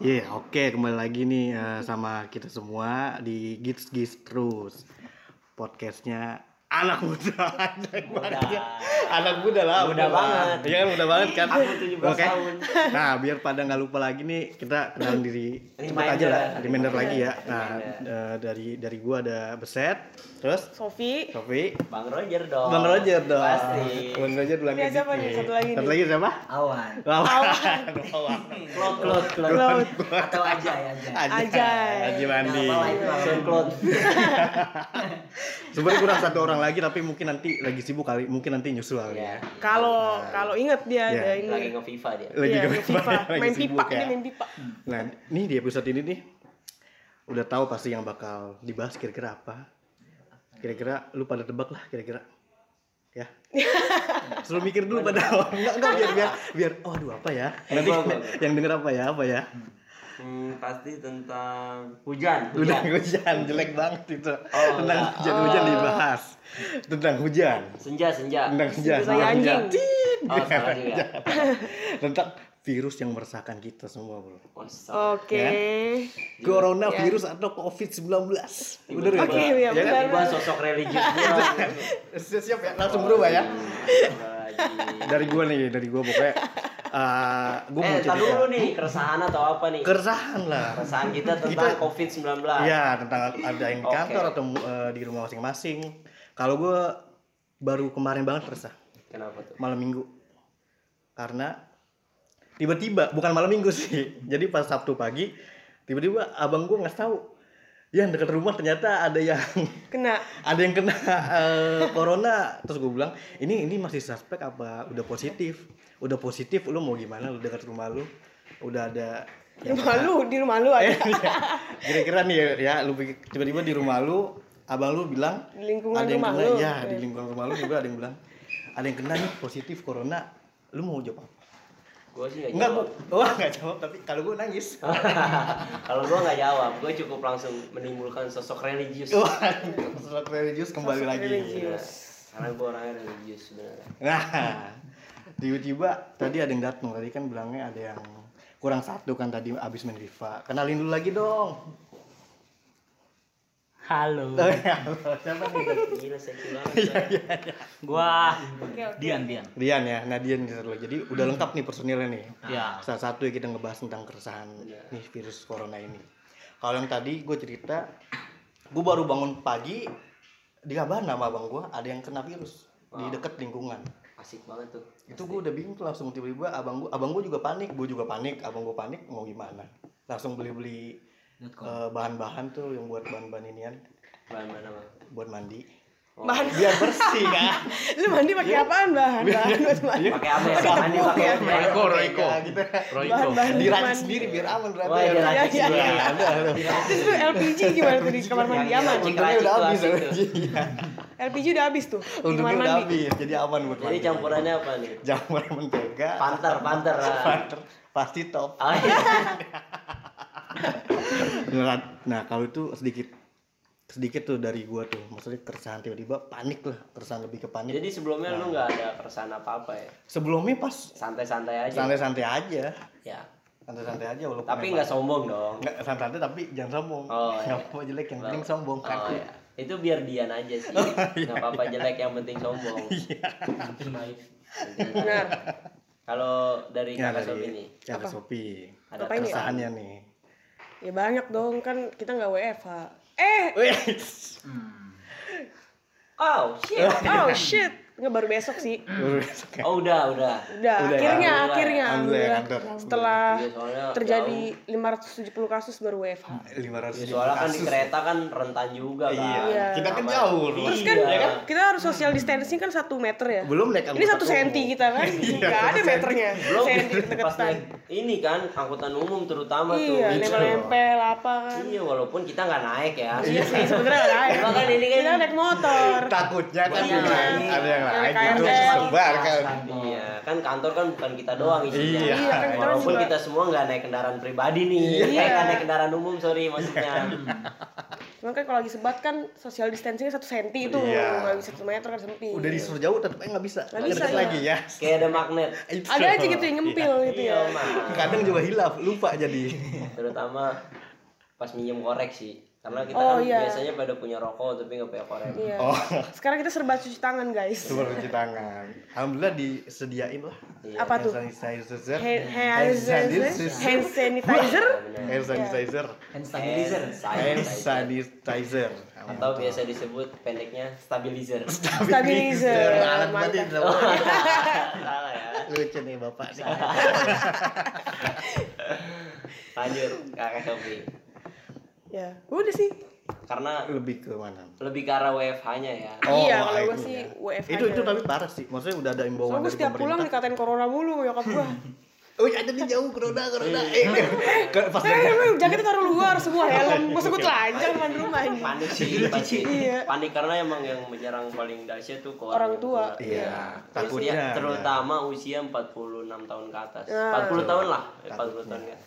Iya, oke kembali lagi nih eh, sama kita semua di Gits Gits terus podcastnya anak muda, anak Muda. anak muda lah, Muda banget. Iya kan muda banget kan. Aku 17 Oke. tahun. Nah, biar pada nggak lupa lagi nih, kita kenalin diri cepet Reminder. aja lah, reminder lagi ya. Nah, eh, dari dari gua ada Beset, terus Sofi Sofi, Bang Roger dong. Bang Roger dong. Pasti. Bang Roger bilang Ini kayak siapa gitu. nih? Satu lagi Satu lagi siapa? Awan. Lawan. Claude, Claude, Claude. Claude. Atau aja ya, aja. Ajay. Aji Mandi. Claude. Sebenarnya kurang satu orang lagi tapi mungkin nanti lagi sibuk kali, mungkin nanti nyusul kali ya. Ya. Kalau kalau inget dia Iya. ada ini. Lagi nge-FIFA dia. Lagi Iya, ke- main FIFA, lagi main pipa, ya. dia main pipa. Nah, nih di episode ini nih udah tahu pasti yang bakal dibahas kira-kira apa. Kira-kira lu pada tebak lah kira-kira. Ya. Selalu mikir dulu pada awal. Enggak, enggak biar biar biar oh aduh apa ya? Nanti yang denger apa ya? Apa ya? Hmm, pasti tentang hujan. Udah Hujan. hujan jelek banget itu. Oh, Tentang enggak. hujan-hujan Oh. dibahas. Tentang hujan. Senja, senja. Tentang hujan. Senja saya anjing. Tit. Oh, salah juga. Tentang virus yang meresahkan kita semua, Bro. Oh. Oke. Ya. Corona virus atau COVID-19. Bener ya? Oke, Bro? iya, Ya kan? benar. Tiba sosok religius. Siap, siap ya, langsung berubah ya. Dari gua nih, dari gua pokoknya uh, gua mau Eh, cerita. dulu nih, keresahan atau apa nih? Keresahan lah. Keresahan kita tentang Kita- COVID-19. Iya, tentang ada yang Oke. kantor atau uh, di rumah masing-masing. Kalau gua baru kemarin banget resah, Kenapa tuh? malam minggu. Karena tiba-tiba, bukan malam minggu sih. Jadi pas Sabtu pagi, tiba-tiba abang gua nggak tahu. Ya dekat rumah ternyata ada yang Kena. ada yang kena eh, corona. Terus gue bilang ini ini masih suspek apa udah positif? Udah positif lu mau gimana? Lu dekat rumah lu? Udah ada Di rumah lu, di rumah lu ada. kira-kira nih ya lu pikir- tiba-tiba di rumah lu abang lu bilang Di lingkungan ada yang rumah kena. lu. ya di lingkungan rumah lu juga ada yang bilang ada yang kena nih positif corona. Lu mau jawab apa Gue sih nggak enggak jawab. gua wah nggak jawab tapi kalau gue nangis Kalau gue nggak jawab, gue cukup langsung menimbulkan sosok religius. sesuatu religius kembali Sosok lagi religius. Iya, Karena gue orangnya religius sebenarnya. Nah, tiba-tiba tadi ada yang datang tadi kan bilangnya ada yang kurang satu kan tadi abis main FIFA. Kenalin dulu lagi dong. Halo. Oh, ya, Siapa nih? Gila seksi banget. Gua Oke, oke. Dian Dian. Rian ya, nih satu lagi. Jadi udah lengkap nih personilnya nih. Ya. Salah satu ya kita ngebahas tentang keresahan nih virus corona ini. Kalau yang tadi gue cerita, gue baru bangun pagi dikabarin sama abang gue ada yang kena virus di deket lingkungan. Asik banget tuh. itu gue udah bingung tuh langsung tiba-tiba abang gue abang gue juga panik gue juga panik abang gue panik mau gimana langsung beli-beli eh, bahan-bahan tuh yang buat bahan-bahan inian Bahan mana mah? buat mandi Bahan. biar bersih kan Lu mandi pakai apaan bahan? Bahan buat mandi. Pakai apa ya? Mandi tepung pakai ya? apa? Royco, Royco. Ya, gitu Royco. Bahan diracik mandi. sendiri biar aman berarti Iya, sendiri. iya. ada ada Terus tuh LPG gimana tuh di kamar mandi Yang aman? untungnya udah habis tuh. Iya. LPG udah habis tuh untungnya kamar udah mandi. habis jadi aman buat Jadi mandi. campurannya apa nih? jamur mentega Panter, panter. panter pasti top Ah, iya. Nah, nah kalau itu sedikit sedikit tuh dari gua tuh maksudnya keresahan tiba-tiba panik lah keresahan lebih ke panik Jadi sebelumnya lu nggak ada keresahan apa-apa ya? sebelumnya pas Santai-santai aja. santai-santai aja Ya. santai-santai aja walaupun Tapi nggak sombong dong. nggak santai-santai tapi jangan sombong Oh, iya. nggak apa-apa jelek yang penting sombong kan Oh ya. Itu biar Dian aja sih. Nggak apa-apa jelek yang penting sombong. Benar. Kalau dari ya kakak dari Sobi nih. kakak Apa? Sopi Ada Apa keresahannya nih Ya banyak dong kan kita nggak WFH. Eh, Wih, Oh shit. oh shit. Nggak baru besok sih. baru besok ya. Oh udah udah. Udah, Udah ya? akhirnya, Alhamdulillah. akhirnya, Alhamdulillah ya. Setelah Iya, soalnya terjadi 570 kasus baru WFH. 500 Ya, soalnya kan di kasus. kereta kan rentan juga kan. iya Iya. kita kan jauh loh Terus kan Iya. kita harus social distancing kan satu meter ya. belum naik Ini angkutan satu umum. senti kita kan, Iya, nggak ada meternya. Belum Senti pas naik ini kan angkutan umum terutama tuh. Iya, nempel-nempel apa kan. Iya walaupun kita nggak naik ya. Iya sih sebenarnya nggak naik. Cuma kan ini kan- kita naik motor. takutnya kan Iya. ada yang Yang lain KRL. gitu sebar kan Iya, kan kantor kan bukan kita doang isinya. Iya. Iya, kan kita Walaupun juga- kita semua nggak naik kendaraan pribadi nih, Iya. Eh, nggak naik kendaraan umum sorry maksudnya. Cuman kan kalau lagi sebat kan social distancing satu senti itu Iya. nggak bisa satu meter kan sempit. Udah disuruh jauh aja nggak bisa. Nggak bisa, Deket iya. lagi ya. Kayak ada magnet. Ada aja gitu yang nyempil gitu Iya, ya. Kadang juga hilaf, lupa jadi. Terutama pas minjem korek sih. Karena kita Oh, kan iya. biasanya pada punya rokok tapi nggak punya korek. Iya. Oh, Sekarang kita serba cuci tangan guys. coba cuci tangan. Alhamdulillah disediain lah. Iya. Apa tuh? Hand sanitizer. Hand, Hand sanitizer. hand sanitizer. Hand sanitizer. Hand stabilizer. Hand sanitizer. Atau biasa disebut pendeknya stabilizer. Stabilizer. Alat Mantap. itu. Salah ya. Lucu nih bapak nih. Lanjut kakak Sofi. Ya, udah sih. Karena Lebih ke mana? lebih ke arah WFH-nya ya. iya, wah, kalau gue sih ya. WFH. Itu itu tapi parah sih. Maksudnya udah ada Soalnya imbauan gue dari setiap pulang dikatain corona mulu nyokap gue. Oh iya jadi jauh corona corona. Eh, ke- pas Eh, dari lu jaketnya taruh luar semua helm. Masa gue telanjang depan rumah ini. Panik sih pasti. Iya. Panik karena emang yang menyerang paling dahsyat tuh ke Orang tua. Iya, Usia, takutnya. terutama usia 46 tahun ke atas. Ya. 40 tahun lah, eh, 40 Takutnya. tahun kan.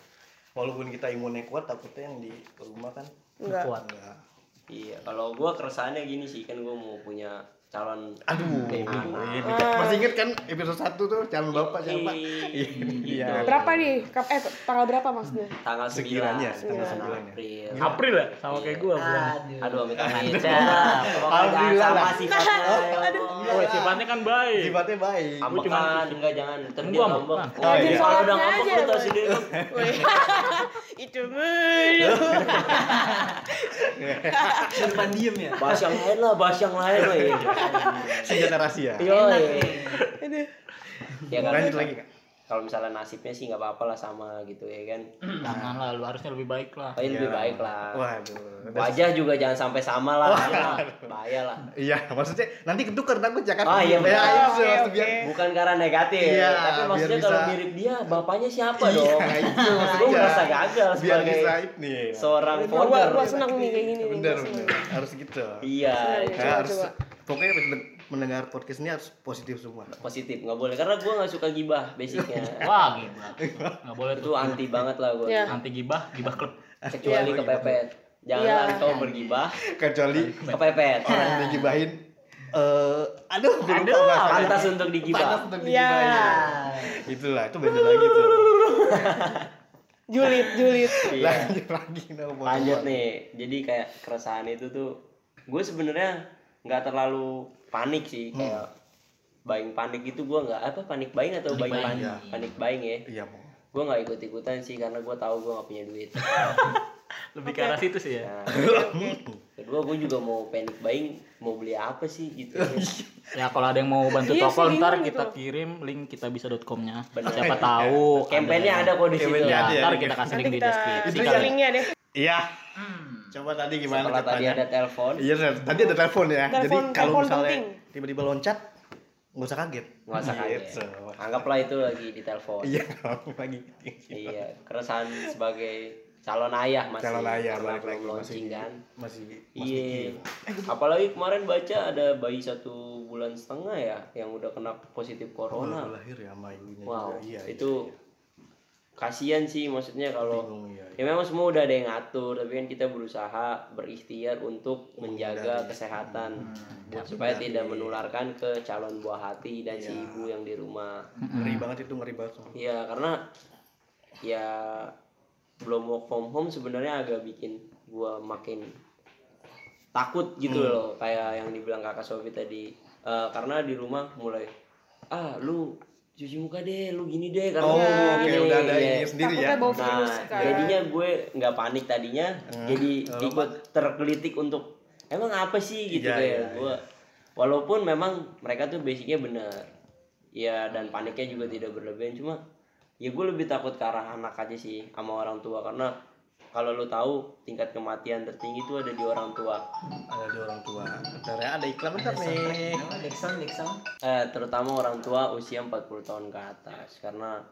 Walaupun kita imunnya kuat, takutnya yang di rumah kan Enggak. Kuat. enggak. Iya, kalau gua keresahannya gini sih, kan gua mau punya calon Aduh, ini kan- masih inget kan episode 1 tuh calon bapak siapa? Ih, Iya. gitu. Berapa nih? Kap eh tanggal berapa maksudnya? Tanggal 9 Sekiranya, tanggal 9. April. April ya sama kayak gua bulan. Aduh, amit amit. Alhamdulillah sama lah. sifatnya. Oh, sifatnya kan baik. Sifatnya baik. Ambekan, enggak jangan. Ntar dia ambekan. Oh, iya. Kalau udah aja, lu tau sendiri kan. Itu mulu. Depan diem ya. Bahas yang lain lah, bahas yang lain lah. Ya. Senjata rahasia. Yo, Aduh. ya kan. Lanjut lagi kak. Kalau misalnya nasibnya sih nggak apa-apa lah sama gitu ya kan. Jangan lah, lu harusnya lebih baik lah. Tapi lebih Iya. baik lah. Waduh. Wajah juga jangan sampai sama lah. Bahaya lah. Iya, maksudnya nanti ketukar takut ya kan? Ah, iya, Ya, oke. biar Bukan karena negatif, Iya, tapi maksudnya bisa- kalau mirip dia, bapaknya siapa Iya, dong? itu Gue merasa gagal biar sebagai bisa ini. seorang gua, founder. gua senang nih kayak gini. Bener, bener. Harus gitu. Iya. Ya, Coba, harus coba. Pokoknya men- mendengar podcast ini harus positif semua. positif nggak boleh karena gue nggak suka gibah basicnya. Wah, gibah. Enggak boleh Itu tuh. anti banget lah gue. Iya. Anti gibah, gibah klub. Kecuali Iya. kepepet. Janganlah Iya. kau bergibah, Kecuali kepepet. orang yang digibahin eh aduh, Aduh. Pantas untuk Pantas digibah. untuk Iya. digibahin. Itulah, itu beda lagi tuh. Julid, julid. Iya. Lanjut lagi Lanjut nih. Jadi kayak keresahan itu tuh gue sebenarnya nggak terlalu panik sih Hmm. kayak buying panik itu gue nggak apa panik buying atau buying buying, panik iya. panik buying ya Iya, mau. gue nggak ikut ikutan sih karena gue tahu gue nggak punya duit Lebih ke arah situ sih ya. nah, kedua gue juga mau panic buying mau beli apa sih gitu Ya kalau ada yang mau bantu Iya toko ntar bingung kita gitu. kirim link kita bisa.com-nya. Bener. Siapa tahu campaignnya ada kok di situ Ya, ya, ntar kita kasih link di deskripsi ya. linknya deh. Iya. Coba tadi gimana setelah tadi ada telepon. Iya, tadi ada telepon ya. Jadi Telepon- kalau telepon misalnya tiba-tiba loncat, nggak usah kaget. nggak usah kaget. Gitu. anggaplah itu lagi di telepon. Iya, lagi. iya keresahan sebagai calon ayah masih Calon ayah balik belum lagi launching masih kan? masih iya. apalagi kemarin baca ada bayi satu bulan setengah ya yang udah kena positif corona. Baru lahir ya sama ibunya wow juga. Iya, itu kasihan sih maksudnya kalau ya. ya memang semua udah ada yang ngatur tapi kan kita berusaha berikhtiar untuk menjaga kesehatan buat supaya menghindari. tidak menularkan ke calon buah hati dan si Iya. ibu yang di rumah Ngeri banget itu, ngeri banget. Iya karena ya belum work from home sebenarnya agak bikin gua makin takut gitu Hmm. loh kayak yang dibilang kakak Sofi tadi Eh, karena di rumah mulai ah lu cuci muka deh lu gini deh karena Oh, oke gini." udah ada Iya. ini sendiri ya. Bau Nah, virus kan. jadinya gue nggak panik tadinya, Hmm. jadi Oh, ikut tergelitik untuk emang apa sih gitu Iya, kayak iya, gue. Walaupun memang mereka tuh basicnya benar, ya dan paniknya juga tidak berlebihan, cuma ya gue lebih takut ke arah anak aja sih sama orang tua karena kalau lu tahu tingkat kematian tertinggi itu ada di orang tua, Ada di orang tua. Bentar ya, ada iklan bentar nih. Dexon, Dexon. eh, terutama orang tua usia 40 tahun ke atas karena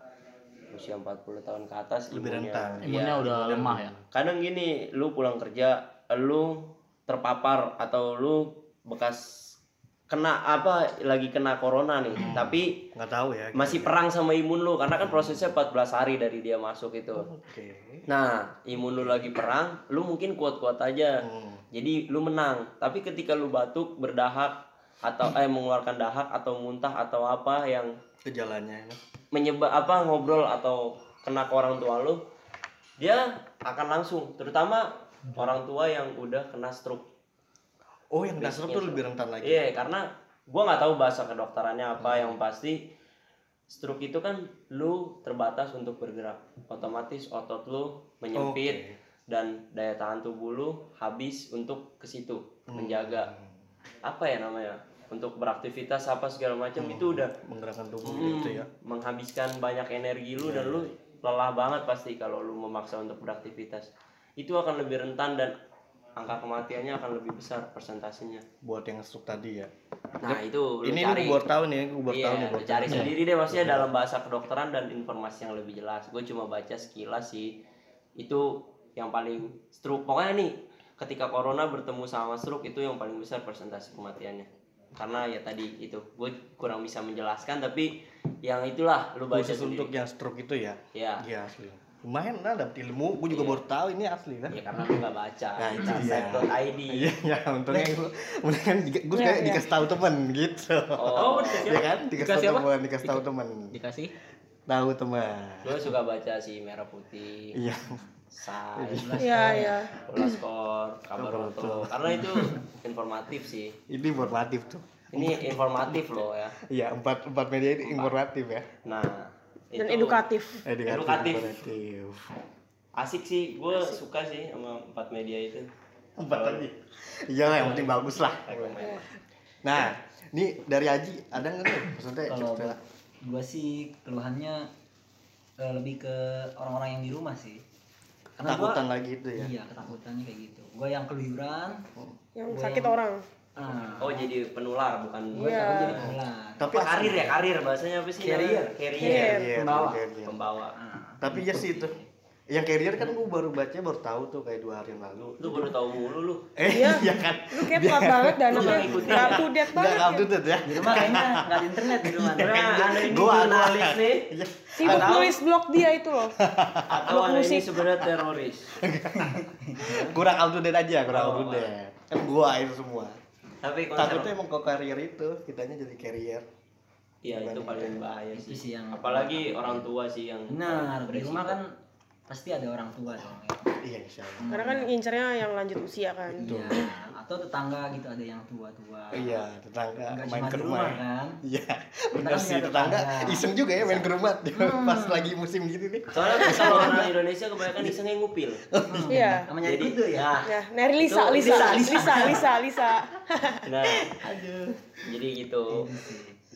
usia 40 tahun ke atas Lebih imunnya- rentan. iya, Imunnya udah imunnya lemah ya. kadang gini lu pulang kerja lu terpapar atau lu bekas kena apa lagi kena corona nih. Tapi nggak tahu ya masih perang sama imun lu karena kan prosesnya 14 hari dari dia masuk itu. Oke. Nah imun lu lagi perang lu mungkin kuat-kuat aja. Hmm. jadi lu menang. Tapi ketika lu batuk berdahak atau eh mengeluarkan dahak atau muntah atau apa yang gejalanya menyebab apa ngobrol atau kena ke orang tua lu dia akan langsung terutama orang tua yang udah kena stroke oh yang dasar tuh lebih rentan lagi. Iya karena gua nggak tahu bahasa kedokterannya apa. Yang pasti stroke itu kan lu terbatas untuk bergerak. Otomatis otot lu menyempit Oke. dan daya tahan tubuh lu habis untuk ke situ menjaga. Apa ya namanya? Untuk beraktivitas apa segala macam itu udah menggerakkan tubuh Hmm, gitu ya. Menghabiskan banyak energi lu dan lu lelah banget pasti kalau lu memaksa untuk beraktivitas. Itu akan lebih rentan dan angka kematiannya akan lebih besar persentasenya. Buat yang stroke tadi ya. Nah itu lu ini cari. lu baru tahu nih gue baru iya, tahu nih baru cari tahu. sendiri deh maksudnya dalam bahasa kedokteran dan informasi yang lebih jelas. Gue cuma baca sekilas sih. Itu yang paling stroke. Pokoknya nih ketika corona bertemu sama stroke itu yang paling besar persentase kematiannya. Karena ya tadi itu gue kurang bisa menjelaskan tapi yang itulah lu baca khusus sendiri. untuk yang stroke itu ya? Ya iya asli lumayan lah dapet ilmu. Gue juga baru tahu ini asli kan? Ya karena lu nggak baca. Nah, itu Kita dia. site.id iya ya untungnya gue mendingan gue kayak dikasih tahu temen gitu. Oh, ya kan? Dikasih tahu temen dikasih tahu temen. Dikasih? Tahu teman gue suka baca sih merah putih. Iya. Sai, Iya, iya. bola skor, kabar foto. Karena itu informatif sih. ini informatif tuh. Ini informatif loh ya. iya empat empat media ini informatif ya. Nah, Dan itu edukatif. edukatif, Edukatif. asik sih. Gue suka sih sama empat media itu. empat lagi iya lah yang penting bagus lah nah ini dari Aji ada nggak nih maksudnya Kalau gua sih keluhannya eh, lebih ke orang-orang yang di rumah sih. Karena gua lagi itu ya Iya, ketakutannya kayak gitu. Gua yang keluyuran, Yang Gua sakit yang- orang. Ah, Oh jadi penular bukan Iya. takut jadi penular. tapi apa karir ya karir bahasanya apa sih? Carrier. Carrier. Iya, Pembawa. carrier. Pembawa. Ah, tapi ya sih itu yang carrier kan gue baru baca baru tahu tuh kayak dua hari yang lalu Lu baru tahu mulu lu. eh Iya. iya kan Lu kayak telat banget dan Lu apa? nggak ngikutin Gak ya? up to date nggak banget. ya. updated ya di rumah kayaknya nggak ada internet di rumah. Nah, anda ini Gua- jurnalis nih. Iya. Sibuk Atau- nulis blog dia itu loh. Atau anda ini sebenarnya teroris. kurang up to date aja kurang Oh, up to date kan gua itu semua Tapi takutnya emang ke carrier itu kitanya jadi carrier Iya itu paling bahaya sih. sih yang Apalagi orang tua sih yang benar di rumah kan pasti ada orang tua dong. Ya. iya insya Allah Karena kan ngincernya yang lanjut usia kan. Iya, atau tetangga gitu ada yang tua-tua. iya tetangga Nggak main ke rumah rumah kan. iya kan sih tetangga tetangga. iseng juga ya main ke rumah Hmm. pas lagi musim gitu nih Soalnya kalau orang Indonesia kebanyakan isengnya ngupil. Iya. Namanya Jadi itu ya. ya. Ya, Neri Lisa, Itu Lisa, Lisa, Lisa, Lisa, Lisa, Lisa. Nah, aduh. Jadi gitu.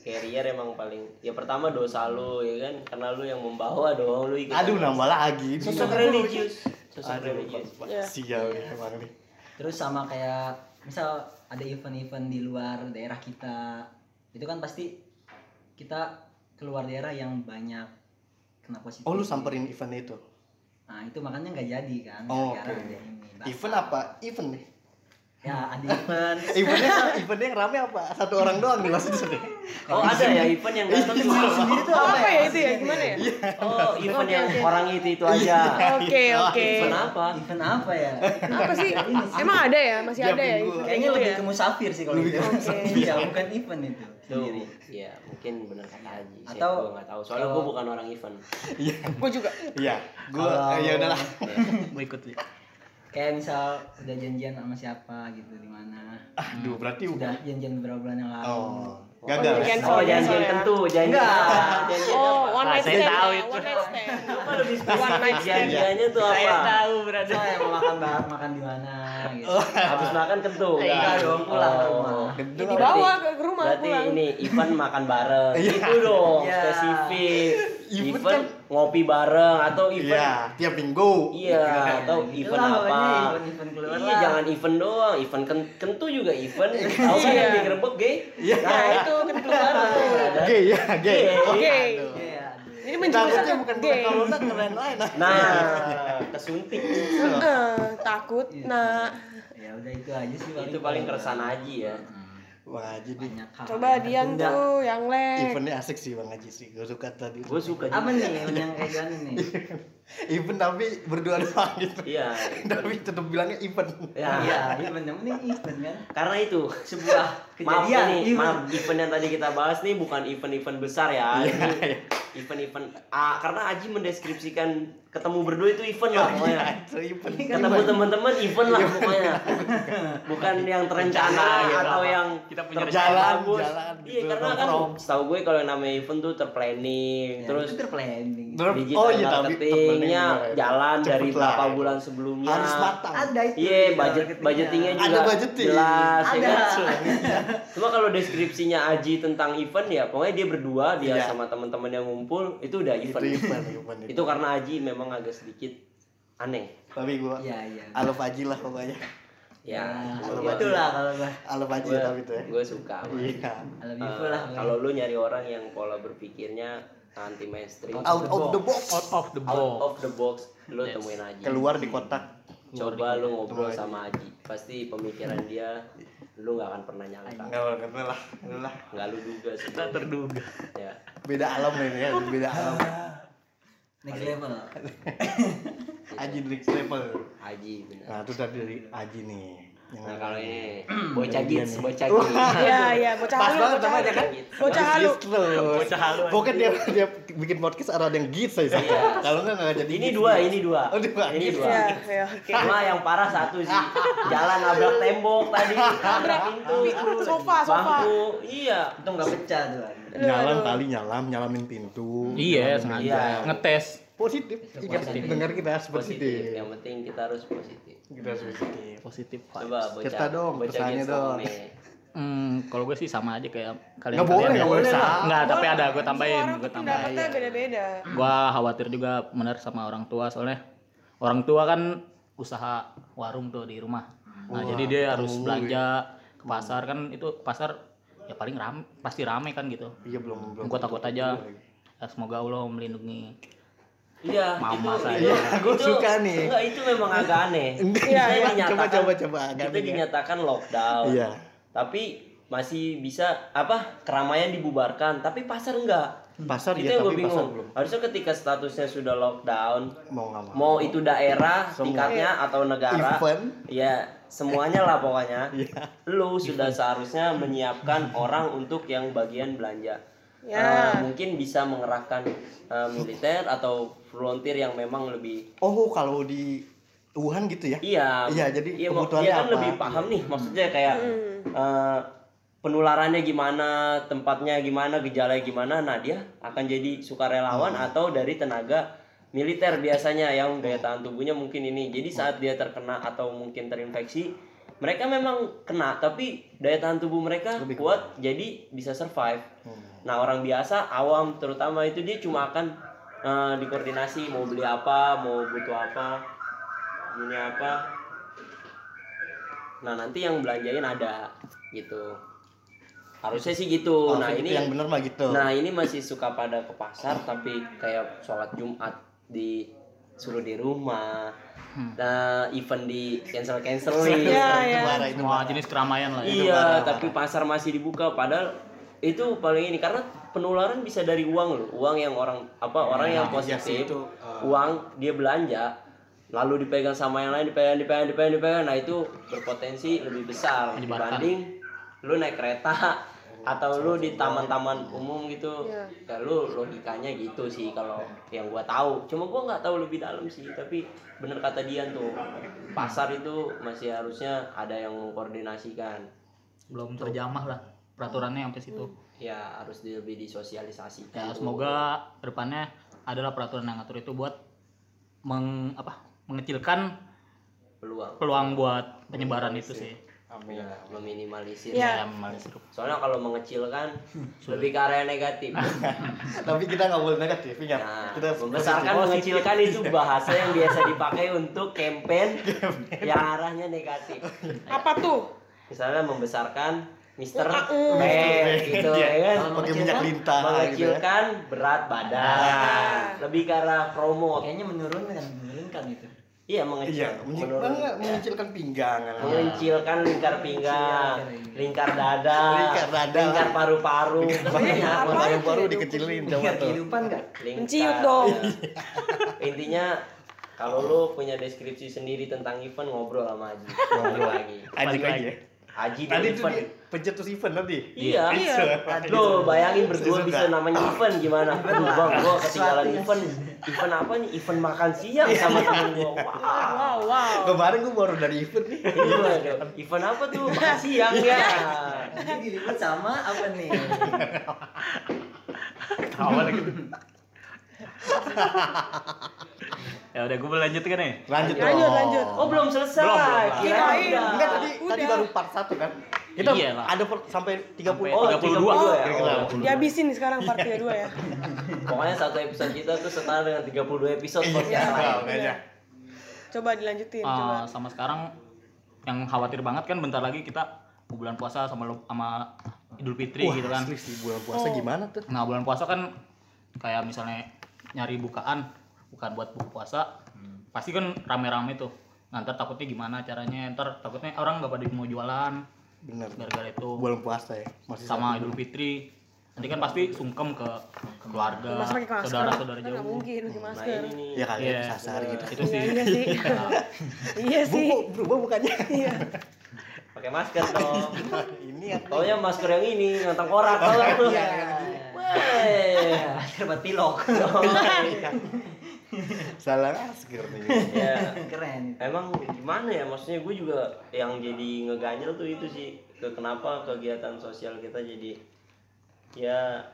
Carrier emang paling ya pertama dosa lu ya kan karena lu yang membawa dong lu ikut. aduh nambah lagi Sosok religius. Sosok aduh religius. Ya. sial ya emang nih Terus sama kayak misal ada event-event di luar daerah kita, itu kan pasti kita keluar daerah yang banyak kena positif. oh lu samperin event itu Nah itu makanya nggak jadi kan. Oh, ada ini. Event apa event nih Ya ada event. eventnya eventnya yang rame apa satu orang doang nih maksudnya Oh, ada ya event yang datang cuma Sendiri tuh Oh, apa apa ya? ya itu ya? Gimana ya? Oh, event yang orang itu itu aja. Oke, oke. Event apa? Event apa ya? Apa sih? Emang ada ya? Masih ada ya? Kayaknya gitu lebih ya? ke musafir sih kalau itu. Oke. Iya, bukan event itu Tuh, sendiri. ya mungkin benar kata Haji. Atau gue nggak tahu. Soalnya gue bukan orang event. iya Gue juga. iya gua Kalau- ya udahlah mau ikut sih Kayak misal udah janjian sama siapa gitu di mana. aduh berarti Udah udah janjian beberapa bulan yang lalu. oh Oh, gagal janjian Oh, janjian ya. tentu, janjian. Enggak. Oh, apa? one night saya stand. tahu itu. One night stand. lebih One night stand. Janjiannya tuh apa? tahu berarti Saya mau makan bar makan di mana gitu. Habis makan kentu. Enggak dong, pulang ke rumah. gendong Di apa? bawah ke rumah Berarti pulang. ini event makan bareng. Iya. Itu dong, Iya. spesifik. Event Event ngopi bareng atau event iya tiap minggu Iya, atau gitu event lah apa? pokoknya, event-event keluar iya, lah. jangan event doang, event ken- kentu juga event. Tahu kan Iya. yang digerebek gay? iya Nah, itu kentu baru. gay ya gay Oh, Oke. Iya. Ini ke bukan gay. bukan corona ke lain-lain ah. Nah, kesuntik. Takut. Nah, Ya udah itu aja sih paling. Itu paling keresahan Aji ya. Hmm. Bang Haji nih. Coba yang Dian tuh yang les. Eventnya asik sih Bang Haji sih. Gue suka tadi. gue suka apa nih event yang kayak gini nih Event tapi berdua doang gitu. iya Tapi tetap bilangnya event. ya iya event yang penting event kan karena itu sebuah maaf Kejadian, nih event. maaf event yang tadi kita bahas nih bukan event-event besar ya Iya, ini iya. Event-event ah, karena Aji mendeskripsikan ketemu berdua itu event lah pokoknya Iya, itu event. ketemu teman-teman event lah pokoknya bukan yang terencana Iya, atau iya. yang Kita punya terplan jalan, bagus. jalan iya gitu, karena kan setahu gue kalau yang namanya event tuh terplanning Ya, terus terplanning digital oh iya, marketingnya terplanning, jalan cepet dari lah. beberapa bulan sebelumnya Harus matang. ada itu Iya, digital budget budgetingnya juga Ada budgeting. jelas. ya Ada. kan? Cuma kalau deskripsinya Aji tentang event ya, pokoknya dia berdua, dia Iya. sama teman-teman yang ngumpul itu udah Itu event. event, event. Itu karena Aji memang agak sedikit aneh. Tapi gua iya iya Alif Haji lah pokoknya. Ya, Kalau itu lah kalau gua Alif Haji gue ya tapi itu ya. gue suka. Iya. full lah kalau lu nyari orang yang pola berpikirnya anti mainstream, Out of the box. Out of the out box. of the box, lu temuin Aji. Keluar di kotak. Coba lu ngobrol Aji. sama Aji, pasti pemikiran dia lu nggak akan pernah nyangka. Enggak kenal lah. Kenal lah. Nggak lu duga sih. Tak terduga. Ya. Beda alam ini ya, beda alam. next level Haji next level. Aji. Nah, itu tadi dari Haji nih. Nah kalau ini bocah nih. bocah gigs. Iya, iya, bocah Pas halu, banget bocah namanya halu. kan? Bocah halu. Gits. Bocah halu, Pokoknya dia dia bikin podcast ada yang gits aja. Iya. Kalau enggak enggak jadi. Ini gits. dua, ini dua. Oh, dua. Ini dua. Iya, iya, oke. Cuma yang parah satu sih. Jalan nabrak tembok tadi, nabrak pintu, Sofa, sofa. bangku. Iya. itu nggak pecah tuh. Nyalam kali nyalam, nyalamin pintu. Iya, sengaja. Iya. Ngetes. Positif. Ingat Positif. dengar kita harus Positif. positif. Yang penting kita harus positif. Kita harus positif. Positif Coba bocah. Cerita dong, pesannya dong. Hmm, kalau gue sih sama aja kayak kalian. Nggak boleh, kalian nggak ya. boleh sama. Nggak, tapi ada gue tambahin, gue tambahin. pendapatnya beda-beda. Gua khawatir juga benar sama orang tua soalnya orang tua kan usaha warung tuh di rumah. Nah, Wah, jadi dia harus belanja ke pasar kan itu pasar ya paling ram pasti rame kan gitu. Iya belum belum. Gua takut aja. Ya, semoga Allah melindungi. Iya, Mama itu, saya. itu- itu- suka nih. Enggak, itu memang agak aneh. Iya, iya. Coba coba coba agak Kita ya. dinyatakan lockdown. Iya. Tapi masih bisa apa keramaian dibubarkan, tapi pasar enggak. Pasar itu ya yang gue tapi pasar bingung. belum. Harusnya ketika statusnya sudah lockdown, Mau nggak mau. mau itu daerah Semua. tingkatnya atau negara, Event. ya semuanya lah pokoknya. Iya. Lu sudah seharusnya menyiapkan orang untuk yang bagian belanja. Ya. Eh, mungkin bisa mengerahkan eh, militer atau volunteer yang memang lebih Oh, kalau di Wuhan gitu ya? Iya. Iya, jadi iya, kebutuhannya dia kan apa? lebih paham nih, maksudnya kayak eh, penularannya gimana, tempatnya gimana, gejalanya gimana. Nah, dia akan jadi sukarelawan Hmm. atau dari tenaga militer biasanya yang daya tahan tubuhnya mungkin ini. Jadi Hmm. saat dia terkena atau mungkin terinfeksi, mereka memang kena tapi daya tahan tubuh mereka Lebih kuat jadi bisa survive. Hmm. Nah, orang biasa awam terutama itu dia cuma akan eh, dikoordinasi mau beli apa, mau butuh apa, ini apa. Nah, nanti yang belanjain ada gitu. Harusnya sih gitu. Oh, nah, ini yang bener mah gitu. Nah, ini masih suka pada ke pasar tapi kayak sholat Jumat di suruh di rumah. Nah, event di cancel cancelin. Iya. Marah itu Semua jenis keramaian lah ya. Iya, tapi pasar masih dibuka padahal itu paling ini karena penularan bisa dari uang loh. Uang yang orang apa orang yang iya positif, itu, uh, uang dia belanja lalu dipegang sama yang lain dipegang dipegang dipegang dipegang nah itu berpotensi lebih besar dibanding lu naik kereta atau lu di taman-taman umum gitu. Iya. ya lu logikanya gitu sih kalau yang gua tahu. Cuma gua nggak tahu lebih dalam sih tapi bener kata Dian tuh pasar itu masih harusnya ada yang mengkoordinasikan. Belum terjamah lah peraturannya sampai situ. ya harus di- lebih disosialisasikan Ya semoga depannya adalah peraturan yang ngatur itu buat meng apa mengecilkan peluang. peluang buat penyebaran itu sih. Amin. ya, meminimalisir. Ya, soalnya kalau mengecilkan lebih ke area negatif Tapi kita nggak boleh negatif, ingat. Nah, kita membesarkan mengecilkan itu bahasa yang biasa dipakai untuk campaign yang arahnya negatif. Apa tuh? Misalnya membesarkan Mister Mm. P gitu Iya. ya kan. Pakai minyak lintah gitu ya. Mengecilkan berat badan. Ah. Lebih ke arah promo. kayaknya menurunkan menurunkan itu iya mengecil Iya, Menurun. enggak, mengecilkan pinggang. mengencilkan lingkar pinggang, lingkar dada, Lingkar dada. lingkar paru-paru, banyak Paru-paru dikecilin coba tuh. kehidupan nggak lingkar. Menciut dong. Intinya kalau lu punya deskripsi sendiri tentang event ngobrol sama Aji. Ngobrol lagi. Ajik Balik aja. Aji Tadi dari tuh event. di pencetus event tadi. Iya. Iya. Lo bayangin berdua bisa namanya event gimana? Aduh bang, gua ketinggalan event. Event apa nih? Event makan siang sama temen gua. Wah. Wow, wow. Kemarin gua baru dari event nih. Iya, event apa tuh? Makan siang ya. jadi diliput sama apa nih Ketawa lagi. ya udah gue lanjut kan nih. Lanjut Lanjut, dong. lanjut. Oh belum selesai. Belum, belum, belum. Kirain. Enggak tadi Udah. tadi baru part 1 kan. Kita Iya lah. ada per- sampai 30 Oh, 32. 32 ya. Kira-kira. Oh. Dihabisin nih sekarang part 32 ya. Pokoknya satu episode kita tuh setara dengan 32 episode podcast Iya, lain. makanya. Coba dilanjutin, Ah, coba. sama sekarang yang khawatir banget kan bentar lagi kita bulan puasa sama sama Idul Fitri Wah, gitu kan. asli sih bulan puasa Oh. gimana tuh? Nah bulan puasa kan kayak misalnya nyari bukaan, bukan buat buka puasa, pasti kan rame-rame tuh. Nah, ntar takutnya gimana caranya? Ntar takutnya orang nggak pada mau jualan Bener. gara-gara itu Bulan puasa ya. Masih sama. Idul Fitri. Nanti kan pasti sungkem ke keluarga, saudara-saudara Kan nggak jauh. mungkin pakai Nah masker. ini nih. Ya kali Iya, ya, sasar gitu. Itu sih. Iya, iya sih. Iya Bu, sih. berubah bukannya? Iya. Pakai masker dong. Ini ya. Taunya masker yang ini, yang tengkorak tau gak tuh. Iya, terbuat pilok Salah masker nih. Ya, keren emang gimana ya maksudnya gue juga yang jadi ngeganjel tuh itu sih ke kenapa kegiatan sosial kita jadi ya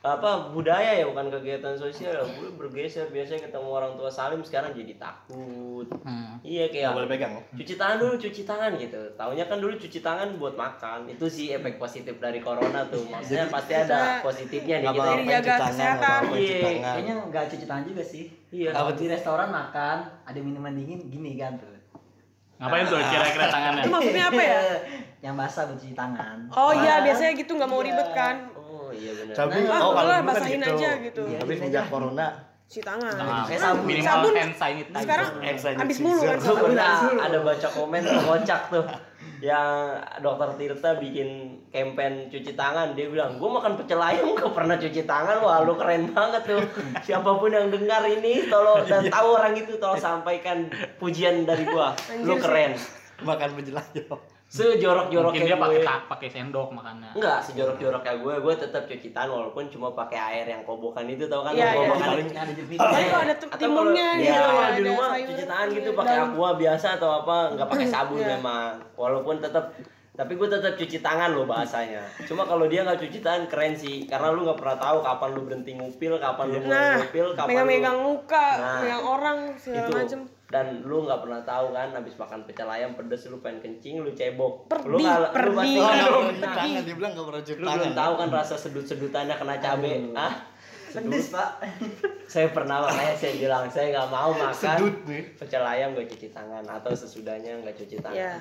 apa budaya ya bukan kegiatan sosial gue bergeser biasanya ketemu orang tua salim sekarang jadi takut Hmm. iya kayak boleh pegang. cuci tangan dulu cuci tangan gitu taunya kan dulu cuci tangan buat makan itu sih efek positif dari corona tuh maksudnya pasti ada positifnya nih kita Jadi jaga cuci tangan, kesehatan. Iya, tangan. kayaknya nggak cuci tangan juga sih iya kalau di restoran makan ada minuman dingin gini kan tuh Ngapain tuh kira-kira tangannya? Itu maksudnya apa ya? yang basah buat cuci tangan Oh iya, biasanya gitu nggak mau ribet kan. Iya benar Tapi Ah, oh kalau dulu kan basahin gitu. aja gitu. Iya, Tapi sejak aja. corona Cuci tangan. Nah, Kayak sabun. minimal Sabun. hand sanitizer. Sekarang hand sanitizer. habis mulu kan sabun. ada baca komen kocak tuh yang dokter Tirta bikin campaign cuci tangan dia bilang gue makan pecel ayam gak pernah cuci tangan wah lu keren banget tuh siapa pun yang dengar ini tolong dan tahu orang itu tolong sampaikan pujian dari gua lu keren makan penjelayo. Sejorok-joroknya Mungkin dia pakai pakai sendok makannya. Enggak, sejorok-joroknya gue, gue tetap cuci tangan walaupun cuma pakai air yang kobokan itu tau kan? Iya, yang iya. kobokan Paling yang ada di Tapi kalau ada timunnya kalau- gitu Iya, ya, di ada rumah cuci tangan gitu iya, pakai aqua biasa atau apa, nggak pakai sabun Iya. memang. Walaupun tetap tapi gue tetap cuci tangan loh bahasanya. Cuma kalau dia nggak cuci tangan keren sih, karena lu nggak pernah tahu kapan lu berhenti ngupil, kapan lu mulai Nah, ngupil, kapan megang-megang lu muka, Nah, megang orang segala itu. macem. Dan lu nggak pernah tahu kan, habis makan pecel ayam pedes lu pengen kencing, lu cebok. Perdi, lu kalau- lu pasti Oh, Iya, nggak tangan, dia bilang nggak pernah cuci lu belum tahu kan rasa sedut-sedutannya kena cabe, ah? pedes pak Saya pernah makanya saya bilang saya nggak mau makan Sedut nih. pecel ayam gak cuci tangan atau sesudahnya nggak cuci tangan. Ya.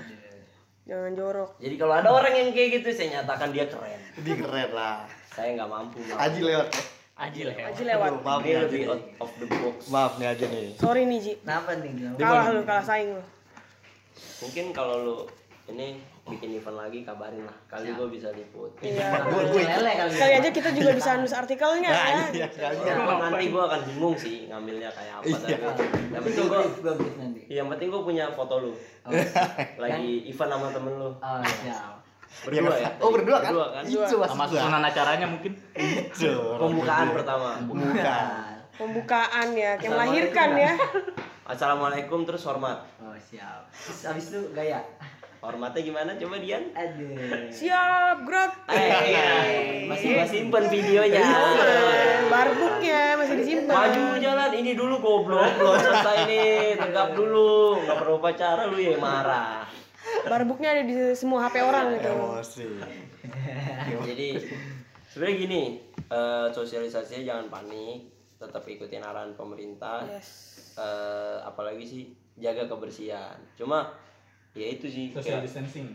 Jangan jorok. Jadi kalau ada orang yang kayak gitu saya nyatakan dia keren. Dia keren lah. Saya nggak mampu. Aji lewat. Aji lah. Aji lewat. Aduh, maaf nih Aji lebih nih. out of the box. Maaf nih Aji nih. Sorry nih Ji. kenapa nih? Kalah lu, kalah saing lu. Mungkin kalau lu ini bikin event lagi kabarin lah. Kali gue bisa liput. Iya. Lele kali Sekali aja kita juga bisa nulis artikelnya Nah, ya. iya. Walaupun nanti gue akan bingung sih ngambilnya kayak apa. Iya. Tapi yang penting gue gue gue yang penting gue punya foto lu oh, lagi event sama temen lu oh siap berdua ya? Oh berdua kan? berdua kan? Itu maksud Sama susunan acaranya mungkin. Itu. pembukaan pertama. Bukan. Pembukaan ya, kayak melahirkan ya. assalamualaikum terus hormat. Oh siap. Terus abis itu gaya? Hormatnya gimana? Coba Dian. Aduh. Siap. Eh, masih gua simpen videonya. Barbuknya masih disimpan. Maju jalan. Ini dulu goblok, belum selesai nih, tegap dulu, nggak perlu pacara lu ya marah. Barbuknya ada di semua HP orang gitu. Emosi. Jadi sebenarnya gini, eh, sosialisasinya jangan panik, tetap ikutin arahan pemerintah. Yes. Eh, apalagi sih jaga kebersihan. Cuma ya itu sih. kayak- distancing.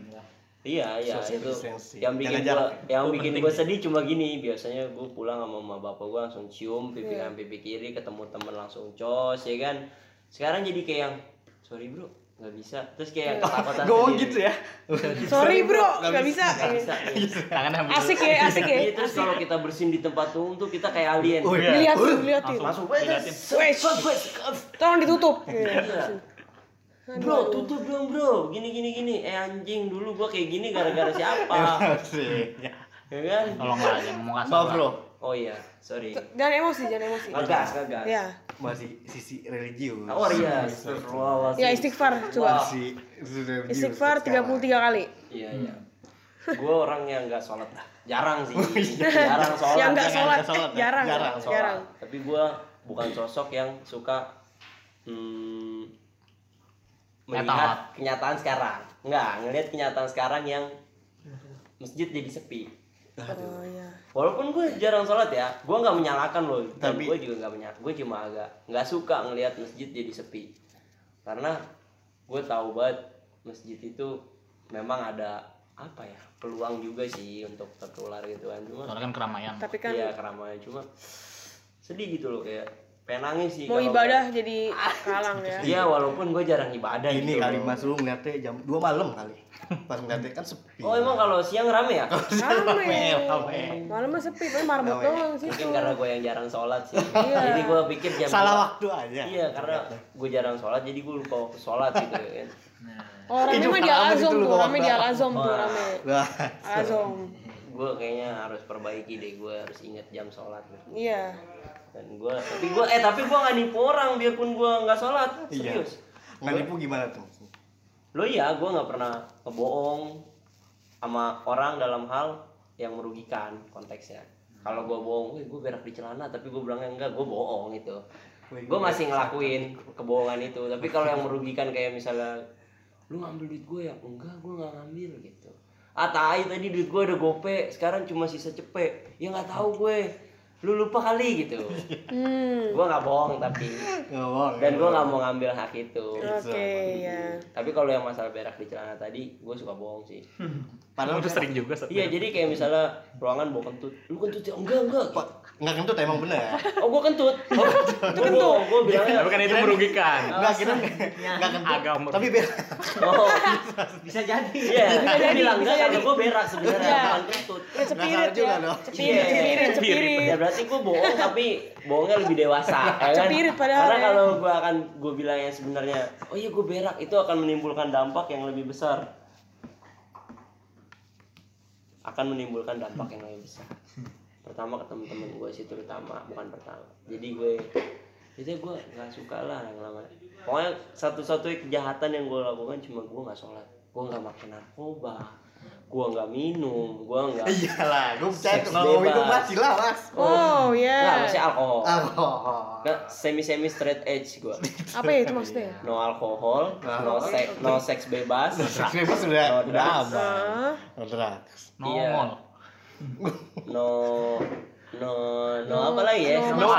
Iya iya Social itu distancing. yang bikin gua yang bikin sih. sedih cuma gini biasanya gua pulang sama mama bapak gua langsung cium pipi Iya. kanan pipi kiri ketemu temen langsung cos ya kan sekarang jadi kayak yang sorry bro nggak bisa terus kayak ketakutan sendiri. gitu ya. Sorry bro, nggak bisa. nggak bisa iya. tangannya ambil Asik ya, asik ya. Iya, terus kalau kita bersihin di tempat umum tuh kita kayak alien Oh, iya. Diliatin, diliatin. langsung tolong ditutup. Iya. Bro, tutup dong bro. Gini gini gini. Eh anjing dulu gua kayak gini gara-gara siapa? Ya kan? tolong jangan ngomong kasar Maaf bro, Oh iya, sorry. Jangan emosi, jangan emosi. Ngegas, ngegas. Ya, masih sisi religius. Oh iya, astagfirullahaladzim. ya istighfar coba. Masih. Istighfar 33 kali. Iya iya. Gue orang yang nggak sholat dah. Jarang sih. Jarang sholat. Yang nggak sholat, sholat, eh, jarang, jarang sholat. jarang. Tapi gue bukan sosok yang suka hmm, melihat kenyataan sekarang. Enggak, ngelihat kenyataan sekarang yang masjid jadi sepi. Oh iya. Walaupun gue jarang sholat ya, gue nggak menyalahkan loh. Dan Tapi- gue juga nggak menyalahkan. Gue cuma agak nggak suka ngelihat masjid jadi sepi. Karena gue tahu banget masjid itu memang ada apa ya peluang juga sih untuk tertular gitu kan. Cuma soalnya kan keramaian Tapi kan Iya keramaian cuma sedih gitu loh kayak pengen nangis sih. mau ibadah jadi kalang ya. Iya walaupun gue jarang ibadah Ini gitu. kali mas lu ngeliatnya jam 2 malam kali. Pas ngeliatnya kan sepi. Oh emang kalau siang rame ya? Rame. rame. Malam mah sepi, paling marbot doang situ. Mungkin karena gue yang jarang sholat sih. Iya. Jadi gue pikir jam Salah dua- waktu aja. Iya karena gue jarang sholat jadi gue lupa waktu sholat gitu kan. Nah, Oh, rame mah di gitu lu tuh, rame di. Al-Azom tuh, rame. Wah. Al-Azom. Gue kayaknya harus perbaiki deh gue harus inget jam sholat. Iya. Dan gue tapi gue eh tapi gue nggak nipu orang biarpun gue nggak sholat Iya. serius. Nggak nipu gimana tuh? Lo iya gue nggak pernah ngebohong sama orang dalam hal yang merugikan konteksnya. Kalau gue bohong, gue berak di celana, tapi gue bilangnya enggak, gue bohong itu. Gue masih ngelakuin kebohongan itu. Tapi kalau yang merugikan kayak misalnya, lu ngambil duit gue ya? Enggak, gue nggak ngambil gitu. Ah tai tadi duit gue udah gope, sekarang cuma sisa cepet. Ya nggak tahu gue. Lu lupa kali gitu. Hmm. gue nggak bohong tapi. Nggak bohong. Dan gue nggak mau ngambil hak itu. Oke, ya. Tapi kalau yang masalah berak di celana tadi, gue suka bohong sih. Padahal udah sering juga. Iya, jadi kayak misalnya ruangan bawa kentut. Lu kentut ya? Enggak, enggak. nggak kentut emang bener. Oh, gua kentut. Oh, itu kentut. Gua bilangnya. tapi kan itu merugikan Nggak kita nggak kentut. Agak. Tapi biar Oh, bisa jadi. iya. Dia jadi, bilang bisa enggak jadi. karena gua berak sebenarnya Iya. bukan kentut. Ya cepirit juga ya. Cepirit, Iya. cepirit, cepirit. Berarti gua bohong tapi bohongnya lebih dewasa, ya kan? Karena ya. kalau gua akan gua bilang yang sebenarnya, oh iya gua berak itu akan menimbulkan dampak yang lebih besar. Akan menimbulkan dampak yang lebih besar. Pertama ke temen-temen gue sih terutama, bukan pertama. Jadi gue itu gue nggak suka lah yang lama. Pokoknya satu-satunya kejahatan yang gue lakukan cuma gue nggak sholat, gue nggak makan narkoba, gue nggak minum, gue nggak iyalah, gue percaya Seks kalau bebas. itu masih lah mas. Oh, nggak ya. masih alkohol. Alkohol. Nggak semi semi straight edge gue. Apa ya itu maksudnya? No alkohol, no seks, no seks bebas. Seks bebas sudah No drugs. No drugs. Iya. nongol no no no apa lagi ya? no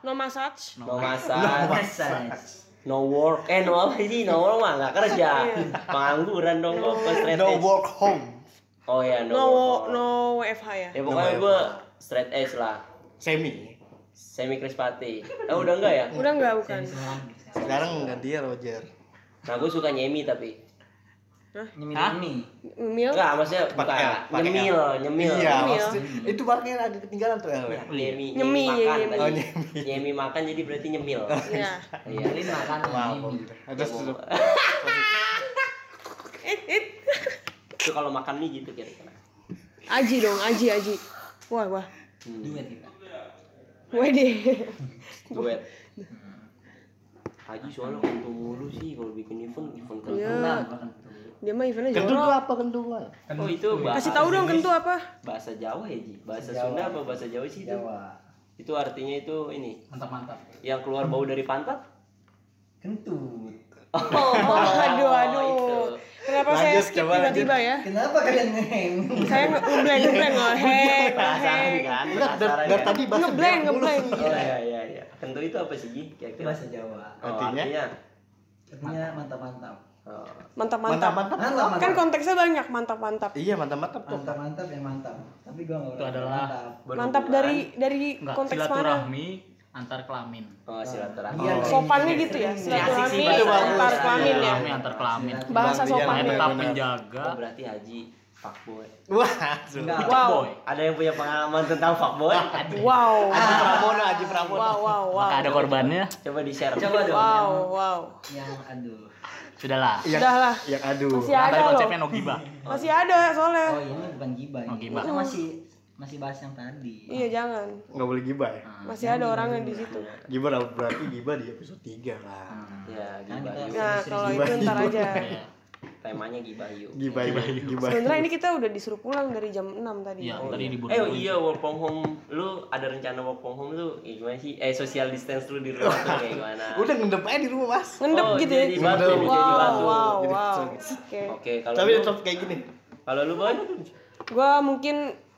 No, massage. No massage. no massage, no work. Eh no apa sih? No work mah nggak kerja. Pengangguran dong gue pas straight No edge. work home. Oh ya no. No work. no WFH ya. Ya pokoknya No gue straight edge lah. Semi. Semi krispati. Eh udah enggak ya? Udah enggak bukan. Sekarang ganti ya Roger. Nah gue suka nyemi tapi. Nyemil Hah? ini. Mil. Enggak maksudnya bukan nyemil, nyemil. Iya, Nyemil. maksudnya itu makanya agak ketinggalan tuh L. ya. Nyemi, Nyemi, makan nyemi. tadi. Oh, nyemi. Nyemi makan jadi berarti nyemil. Iya. Iya. Nyemilin makan nyemil. Terus Ya, mau- It it. Itu kalau makan mie gitu kira-kira. Aji dong, Aji, Aji. Wah, wah. Hmm. Duet kita. Wede. Duet. Haji soalnya kentu mulu sih kalau bikin event event. Iya. Makan tuh. Dia mah eventnya Kentut tuh jorok. apa kentut? Oh itu bahasa Kasih tahu dong kentu apa? bahasa Jawa ya Ji. Bahasa Jawa. Sunda apa bahasa Jawa sih itu? Jawa. Itu artinya itu ini mantap mantap yang keluar bau dari pantat. Kentut. Oh, aduh, aduh. Kenapa Lanjut, saya skip tiba-tiba ya? Kenapa kalian ngeheng? Saya nge- ngeblank, ngeblank, ngeheng, ngeheng. kan? Enggak, dari, dari tadi bahasa Ngeblank, ngeblank. Oh iya iya iya. Kentu itu apa sih Ji? Itu Kira-kira. bahasa Jawa. Oh, Artinya? artinya. Mantap-mantap. Oh. Mantap, Mantap, mantap. mantap. Mantap, mantap. Kan konteksnya banyak, mantap, mantap. Iya, mantap-mantap tuh. Mantap-mantap ya mantap. Tapi gua enggak Itu adalah Mantap dari dari enggak konteks mana? silaturahmi antar kelamin. Oh, silaturahmi. Iya, Sopannya gitu ya, silaturahmi sih, Pak. antar kelamin ya. Kelamin antar kelamin. Bahasa Iya. Saya tetap menjaga Oh, berarti Haji fuckboy. Wah, Enggak. Wow. boy. Ada yang punya pengalaman tentang fuckboy? Wow. Haji Pramono, Haji Pramono. Wow, wow, wow. Maka ada korbannya. Coba di-share. Coba dong Wow, wow. yang, aduh. Sudahlah. Yang, Udah lah. yang aduh. Masih Nah, ada tadi loh. konsepnya no gibah. Masih ada soalnya. Oh, ini bukan gibah. Oh, ini. gibah. Kita masih masih bahas yang tadi. Iya, jangan. Nggak boleh gibah ya? Masih ada orangnya di situ. Gibah berarti gibah di episode 3 lah. Ya, Kan gibah kita yuk. Nah, kalau Gibah, itu ntar gibah. aja. Iya. Temanya gibah yuk. Gibah, gibah. Sebenarnya ini kita udah disuruh pulang dari jam 6 tadi. Iya, tadi diburu. Eh iya work from home lu ada rencana work from home lu ya gimana sih? Eh social distance lu di rumah tuh kayak gimana? Udah ngendep aja di rumah, Mas. Ngendep Oh, gitu ya. jadi batu, Ngendep. jadi Wow, batu. wow, wow. Oke. Oke, kalau Tapi tetap kayak gini. kalau lu boy Gua mungkin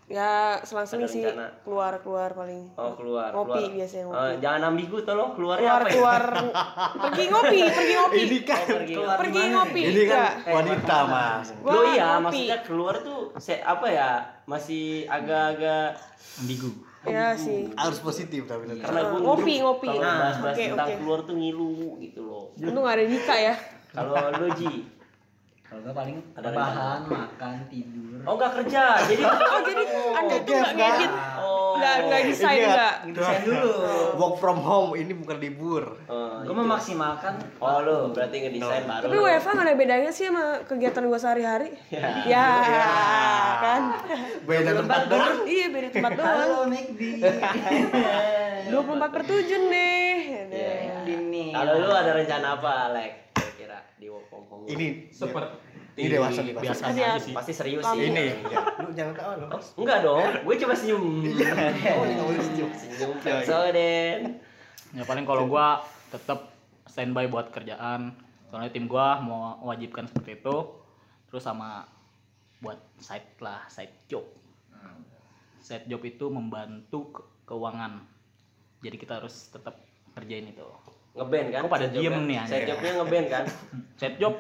ya selang-seling sih rencana? keluar-keluar paling. oh keluar Ngopi keluar. biasanya, Eh, ngopi. jangan ambigu tolong keluarnya Keluar apa ya? keluar pergi ngopi, pergi ngopi. Ini kan, Oh, pergi. Keluar Pergi ngopi. ini kan Enggak. wanita, Mas. Gua Lo iya, ngopi. maksudnya keluar tuh se apa ya? Masih agak-agak ambigu. Ya sih. Harus positif tapi tetap. karena gue ngopi, ngopi. Kalau Nah, bahas-bahas oke, tentang oke. keluar tuh ngilu gitu loh. Untung gak ada Dika ya. Kalau lu Ji, Kalau gue paling Ada rebahan, makan, tidur. Oh nggak kerja, jadi Oh jadi anda itu gak ngedit, oh gak nggak desain nggak. Desain dulu. Work from home ini bukan libur. Oh, Gue itu. memaksimalkan Oh lu berarti ngedesain baru. Tapi WFA gak ada bedanya sih sama kegiatan gua sehari-hari. Ya. Ya, kan. Beda tempat doang. Iya beda tempat doang. Halo McD. 24 per 7 nih. Iya. Ini. Kalau lu ada rencana apa, Alek? Kira-kira di work from home. Ini Seperti Ini dewasa nih, biasanya Iya. aja sih. pasti serius Kamu. sih. ini ya. Lu jangan tahu loh. Enggak dong, gue cuma senyum. Oh, ini nggak boleh senyum. Senyum Ya, ya. Soden. Ya paling kalau gua tetap standby buat kerjaan. Soalnya tim gua mau wajibkan seperti itu. Terus sama buat side lah, side job. Side job itu membantu ke- keuangan. Jadi kita harus tetap kerjain itu. Ngeband kan? Kok pada diem nih, Set anjing? jobnya ngeband kan? Side job,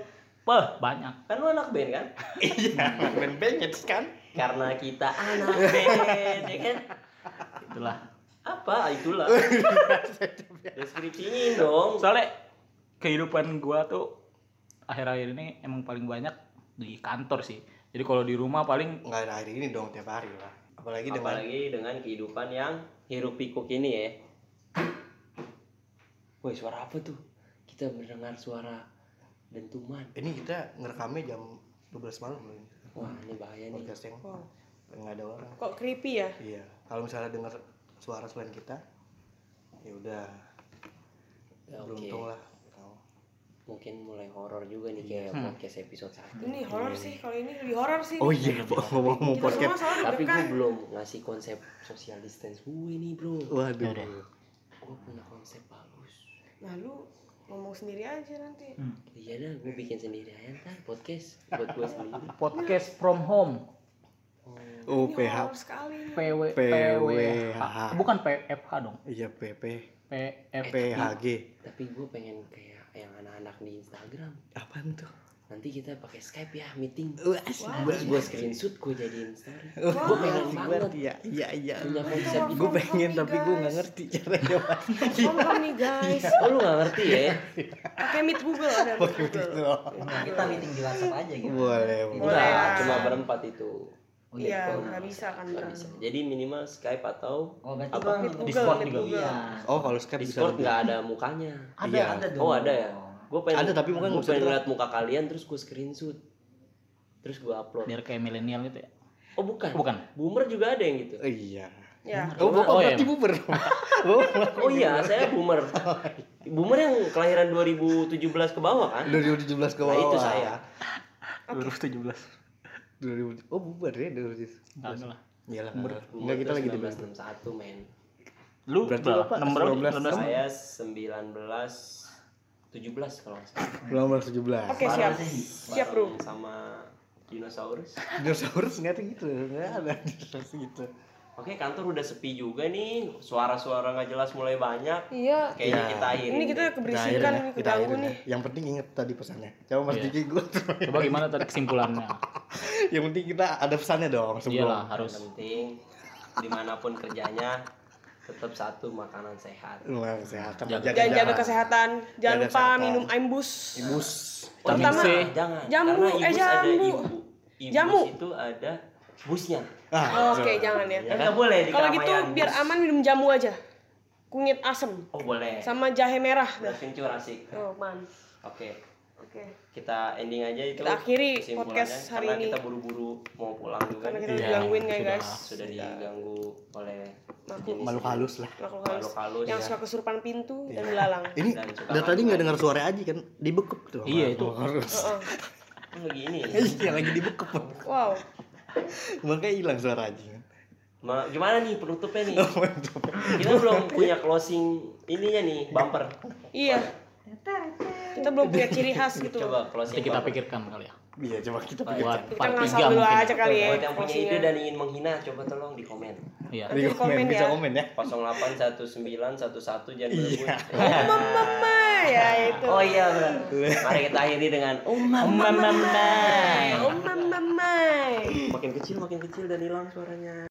peh banyak. Kan lu anak band kan? Iya, main bengket kan? Karena kita anak band, ya kan? Itulah. Apa? Itulah. Deskripsinya dong. Soalnya kehidupan gua tuh akhir-akhir ini emang paling banyak di kantor sih. Jadi kalau di rumah paling Enggak ada hari ini dong tiap hari lah. Apalagi dengan Apalagi dengan kehidupan yang hiruk pikuk ini ya. Woi suara apa tuh? Kita mendengar suara dentuman. ini kita ngerekamnya jam 12 malam loh ini. Wah ini bahaya nih. Podcast yang Wow. nggak ada orang. Kok creepy ya? Iya. Kalau misalnya dengar suara selain kita, ya udah. Ya. Beruntung lah. Oh. Mungkin mulai horor juga nih kayak Hmm. podcast episode 1 Ini horor sih, kalau ini lebih horor sih. Oh iya, ngomong-ngomong podcast. Tapi gue belum ngasih konsep social distance gue nih bro. Waduh. Gue punya konsep bagus. Nah lu ngomong sendiri aja nanti. Iya dah, gue bikin sendiri aja ntar podcast buat gue sendiri. podcast from home. Oh, PH. PW PWH. bukan PFH dong. Iya, PP. PF PHG. Tapi gue pengen kayak yang anak-anak di Instagram. Apaan tuh? Nanti kita pakai Skype ya meeting. Wah, Terus gue screenshot gue jadiin story. Oh, Gue pengen banget Iya, iya, iya. punya konsep Itu Gue pengen tapi gue nggak ngerti caranya. Mas. Ngomong nih guys. Oh lu gak ngerti ya? Pakai Meet Google ada Meet Google. kita meeting di WhatsApp aja gitu. Boleh, Boleh. cuma berempat itu. Oh Iya, betul. nggak bisa kan Nggak bang. bisa. Jadi minimal Skype atau Oh, Apa? Discord Meet juga. Iya. Oh, kalau Skype bisa Discord nggak ada mukanya. Ada, Iya. ada dong. Oh ada ya? Gue pengen Ada, tapi bukan gue pengen ngeliat muka kalian terus gue screenshot. Terus gue upload. biar kayak milenial itu ya. Oh bukan. Bukan. Boomer juga ada yang gitu. Oh, iya. Ya. Oh, bapak Oh, iya. berarti buber. Bapak Oh iya, saya boomer. Boomer yang kelahiran 2017 ke bawah kan? 2017 ke Nah bawah. itu saya. 2017. 2000. Oh, bubar ya 2017. Enggak lah. Iyalah. Boomer Enggak kita lagi di 1961 men. Lu Berarti berapa? Bapak 6 berapa? 19. 19. Saya 19 17 kalau nggak salah. 1917. Oke siap. Siap bro. Sama dinosaurus. Dinosaurus nggak gitu, nggak ada dinosaurus gitu. Oke, kantor udah sepi juga nih. Suara-suara nggak jelas mulai banyak. Iya. Kayaknya Ya. kita akhirin. Ini kita keberisikan ya, nih, kita akhirin nih. ya. Yang penting inget tadi pesannya. Coba Mas Iya. Diki gue. Coba gimana tadi kesimpulannya? Yang penting kita ada pesannya dong sebelum. Iyalah harus. Yang penting di mana pun kerjanya tetap satu makanan sehat Lumayan sehat sama Jaga- jaga Jangan jaga jarak. kesehatan. Jangan Jaga lupa kesehatan. minum imbus. Ibus. Oh, Terutama jangan, jambu, Karena eh, jambu. ibu. Ibus Jamu. itu ada busnya. Ah, Oke, jangan ya. Kan nggak boleh Kalau gitu keramaian biar aman minum jamu aja. Kunyit asem Oh boleh. sama jahe merah. Beras kencur asik. Oh, man. Oke, Oke. kita ending aja itu. Kita akhiri podcast hari karena ini. kita buru-buru mau pulang juga. Karena kita Iya, digangguin ya, sudah. guys. sudah diganggu oleh Makhluk- halus lah. Makhluk halus. Makhluk halus, yang ya. suka kesurupan pintu dan belalang. Ini Dan dari tadi nggak dengar suara Aji kan dibekep tuh. Iya, itu. Harus. Heeh. Oh, lagi ini. Iya lagi dibekep. Wow. Makanya hilang suara Aji kan. Ma, gimana nih penutupnya nih? Oh. Kita belum punya closing ininya nih, bumper. Iya. Kita belum punya ciri khas gitu. Coba closing. Nanti kita pikirkan kali ya. Iya coba kita Buat- pikirkan. Kita part ngasal tiga dulu mungkin. aja kali ya. Buat yang punya ide dan ingin menghina, coba tolong di komen. Iya. Di komen bisa ya. komen ya. 081911 jangan berebut. Iya. Oh, mama ya itu. Oh iya benar. Mari kita akhiri dengan oh mama Oh, mama. makin kecil makin kecil dan hilang suaranya.